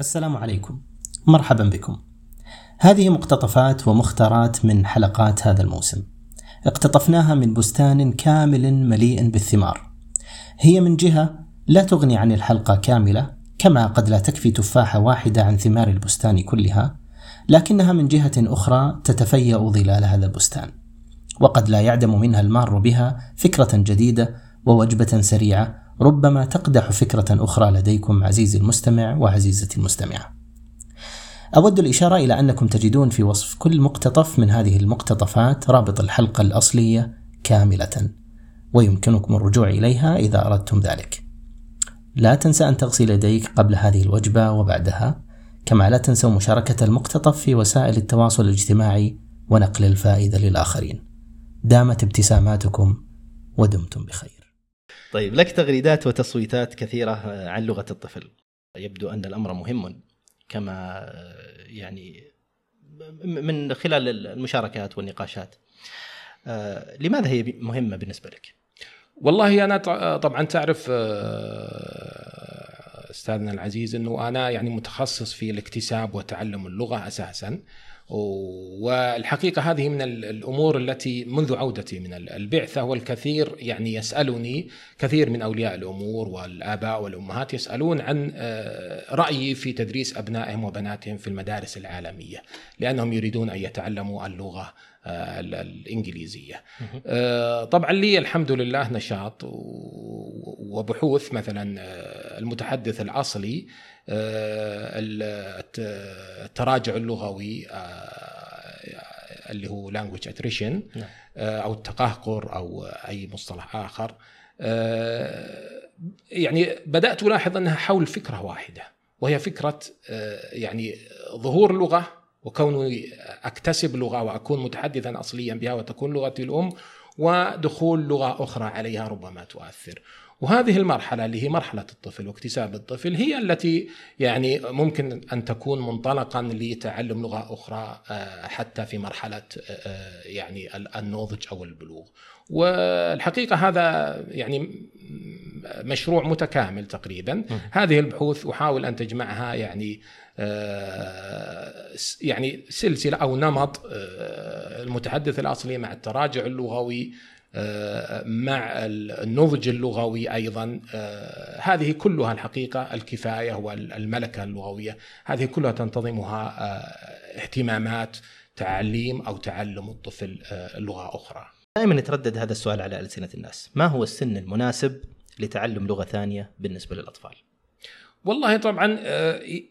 السلام عليكم. مرحبا بكم. هذه مقتطفات ومختارات من حلقات هذا الموسم. اقتطفناها من بستان كامل مليء بالثمار. هي من جهة لا تغني عن الحلقة كاملة كما قد لا تكفي تفاحة واحدة عن ثمار البستان كلها لكنها من جهة أخرى تتفيأ ظلال هذا البستان. وقد لا يعدم منها المار بها فكرة جديدة ووجبة سريعة ربما تقدح فكرة أخرى لديكم عزيزي المستمع وعزيزتي المستمعة. أود الإشارة إلى أنكم تجدون في وصف كل مقتطف من هذه المقتطفات رابط الحلقة الأصلية كاملة، ويمكنكم الرجوع إليها إذا أردتم ذلك. لا تنسى أن تغسل يديك قبل هذه الوجبة وبعدها، كما لا تنسوا مشاركة المقتطف في وسائل التواصل الاجتماعي ونقل الفائدة للآخرين. دامت ابتساماتكم ودمتم بخير. طيب لك تغريدات وتصويتات كثيرة عن لغة الطفل. يبدو أن الأمر مهم كما يعني من خلال المشاركات والنقاشات. آه، لماذا هي مهمة بالنسبة لك؟ والله أنا طبعا تعرف آه، أستاذنا العزيز أنه أنا يعني متخصص في الاكتساب وتعلم اللغة أساسا. والحقيقة هذه من الأمور التي منذ عودتي من البعثة والكثير يعني يسألني كثير من أولياء الأمور والآباء والأمهات يسألون عن آه، رأيي في تدريس أبنائهم وبناتهم في المدارس العالمية لأنهم يريدون أن يتعلموا اللغة آه، الإنجليزية. آه، طبعا لي الحمد لله نشاط وبحوث مثلا المتحدث الاصلي آه، التراجع اللغوي آه، اللي هو language attrition نعم. آه، أو التقهقر أو أي مصطلح آخر يعني بدأت ألاحظ أنها حول فكرة واحدة وهي فكرة يعني ظهور لغة وكوني أكتسب لغة وأكون متحدثا اصليا بها وتكون لغتي الأم ودخول لغة أخرى عليها ربما تؤثر وهذه المرحلة اللي هي مرحلة الطفل واكتساب الطفل هي التي يعني ممكن أن تكون منطلقا لتعلم لغة أخرى آه، حتى في مرحلة آه، يعني النضج أو البلوغ. والحقيقة هذا يعني مشروع متكامل تقريبا. هذه البحوث أحاول أن تجمعها يعني آه، يعني سلسلة أو نمط المتحدث الأصلي مع التراجع اللغوي مع النضج اللغوي أيضا آه، هذه كلها الحقيقة الكفاية والملكه اللغوية هذه كلها تنتظمها آه، اهتمامات تعليم أو تعلم الطفل آه، لغة أخرى. دائما يتردد هذا السؤال على ألسنة الناس، ما هو السن المناسب لتعلم لغة ثانية بالنسبة للأطفال؟ والله طبعا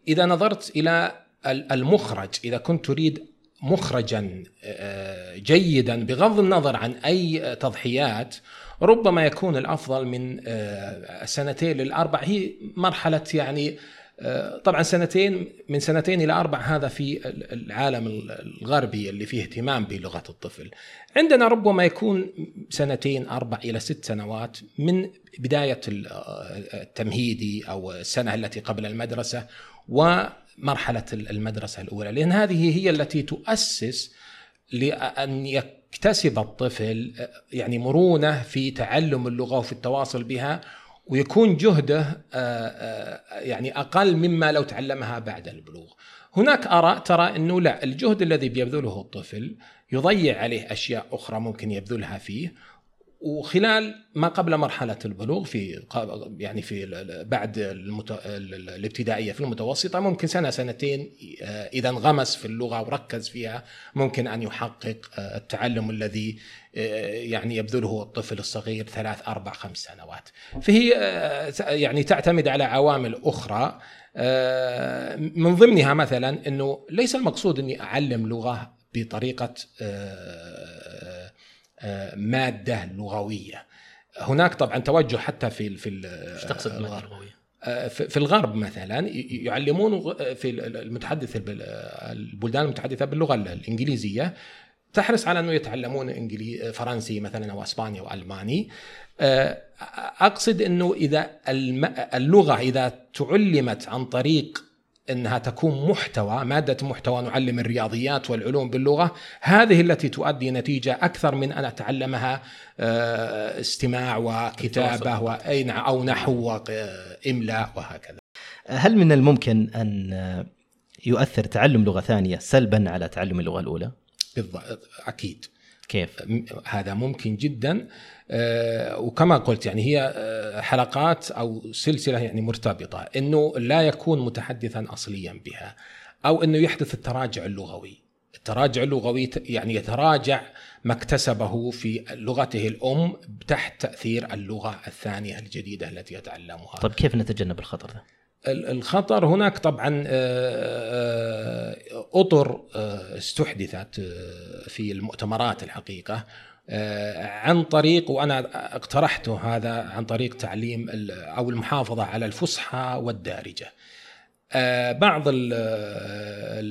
إذا نظرت إلى المخرج إذا كنت تريد مخرجا آه، جيدا بغض النظر عن أي تضحيات ربما يكون الأفضل من آه، سنتين للأربع هي مرحلة يعني آه، طبعا سنتين من سنتين إلى أربع هذا في العالم الغربي اللي فيه اهتمام بلغة الطفل. عندنا ربما يكون سنتين أربع إلى ست سنوات من بداية التمهيدي أو السنة التي قبل المدرسة و مرحلة المدرسة الأولى لأن هذه هي التي تؤسس لأن يكتسب الطفل يعني مرونة في تعلم اللغة وفي التواصل بها ويكون جهده آه، آه، يعني أقل مما لو تعلمها بعد البلوغ. هناك آراء ترى أنه لا الجهد الذي بيبذله الطفل يضيع عليه أشياء أخرى ممكن يبذلها فيه وخلال ما قبل مرحلة البلوغ في يعني في بعد المت... الابتدائية في المتوسطة ممكن سنة سنتين آه، إذا انغمس في اللغة وركز فيها ممكن أن يحقق آه، التعلم الذي آه، يعني يبذله الطفل الصغير ثلاث أربع خمس سنوات. فهي يعني تعتمد على عوامل أخرى. من ضمنها مثلا إنه ليس المقصود إني أعلم لغة بطريقة مادة لغوية. هناك طبعا توجه حتى في في إيش تقصد ماده لغويه؟ آه، في الغرب مثلا يعلمون في المتحدث البلدان المتحدثة باللغة الإنجليزية. تحرص على أنه يتعلمون فرنسي مثلا أو أسباني أو ألماني. آه، أقصد أنه إذا اللغة إذا تعلمت عن طريق إنها تكون محتوى مادة محتوى نعلم الرياضيات والعلوم باللغة. هذه التي تؤدي نتيجة أكثر من أن أتعلمها آه، استماع وكتابة نعم، أو نحو وإملاء وهكذا. هل من الممكن أن يؤثر تعلم لغة ثانية سلبا على تعلم اللغة الأولى؟ بالضبط أكيد. كيف؟ هذا ممكن جدا. آه، وكما قلت يعني هي آه، حلقات أو سلسلة يعني مرتبطة إنه لا يكون متحدثا اصليا بها أو إنه يحدث التراجع اللغوي التراجع اللغوي يعني يتراجع ما اكتسبه في لغته الأم تحت تأثير اللغة الثانية الجديدة التي يتعلمها. طيب كيف نتجنب الخطر ده؟ الخطر هناك طبعا أطر استحدثت في المؤتمرات الحقيقة عن طريق وأنا اقترحته هذا عن طريق تعليم أو المحافظة على الفصحى والدارجة. بعض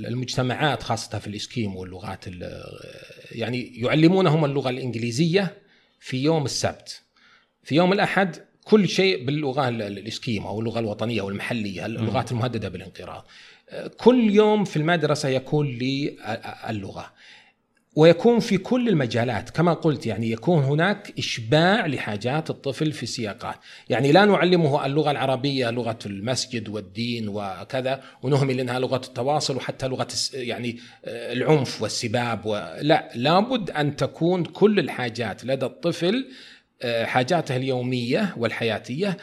المجتمعات خاصة في الإسكيم واللغات يعني يعلمونهم اللغة الإنجليزية في يوم السبت. في يوم الأحد كل شيء باللغة الإسكيم أو اللغة الوطنية أو المحلية اللغات المهددة بالانقراض كل يوم في المدرسة يكون لي اللغة ويكون في كل المجالات كما قلت يعني يكون هناك إشباع لحاجات الطفل في سياقات يعني لا نعلمه اللغة العربية لغة المسجد والدين وكذا ونهمل إنها لغة التواصل وحتى لغة يعني العنف والسباب لا لابد أن تكون كل الحاجات لدى الطفل حاجاته اليومية والحياتية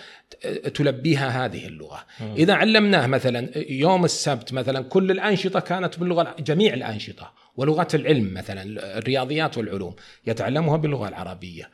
تلبيها هذه اللغة. م. إذا علمناه مثلا يوم السبت مثلا كل الأنشطة كانت باللغة جميع الأنشطة ولغات العلم مثلا الرياضيات والعلوم يتعلمها باللغة العربية.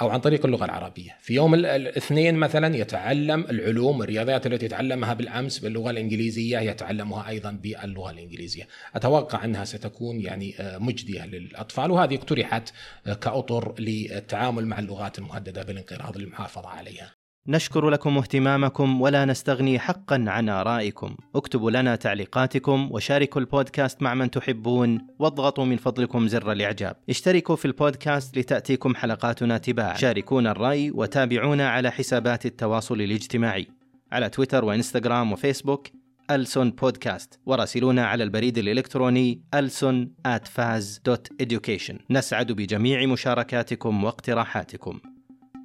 أو عن طريق اللغة العربية، في يوم الاثنين مثلا يتعلم العلوم والرياضيات التي تعلمها بالأمس باللغة الإنجليزية يتعلمها أيضا باللغة الإنجليزية. أتوقع أنها ستكون يعني آه، مجدية للأطفال وهذه اقترحت آه، كأطر للتعامل مع اللغات المهددة بالانقراض للمحافظه عليها. نشكر لكم اهتمامكم ولا نستغني حقا عن آرائكم. اكتبوا لنا تعليقاتكم وشاركوا البودكاست مع من تحبون واضغطوا من فضلكم زر الإعجاب. اشتركوا في البودكاست لتأتيكم حلقاتنا تباعا. شاركونا الرأي وتابعونا على حسابات التواصل الاجتماعي. على تويتر وإنستغرام وفيسبوك ألسون بودكاست. وراسلونا على البريد الإلكتروني ألسون at faz.education نسعد بجميع مشاركاتكم واقتراحاتكم.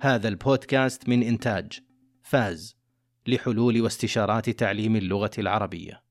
هذا البودكاست من إنتاج فاز لحلول واستشارات تعليم اللغة العربية.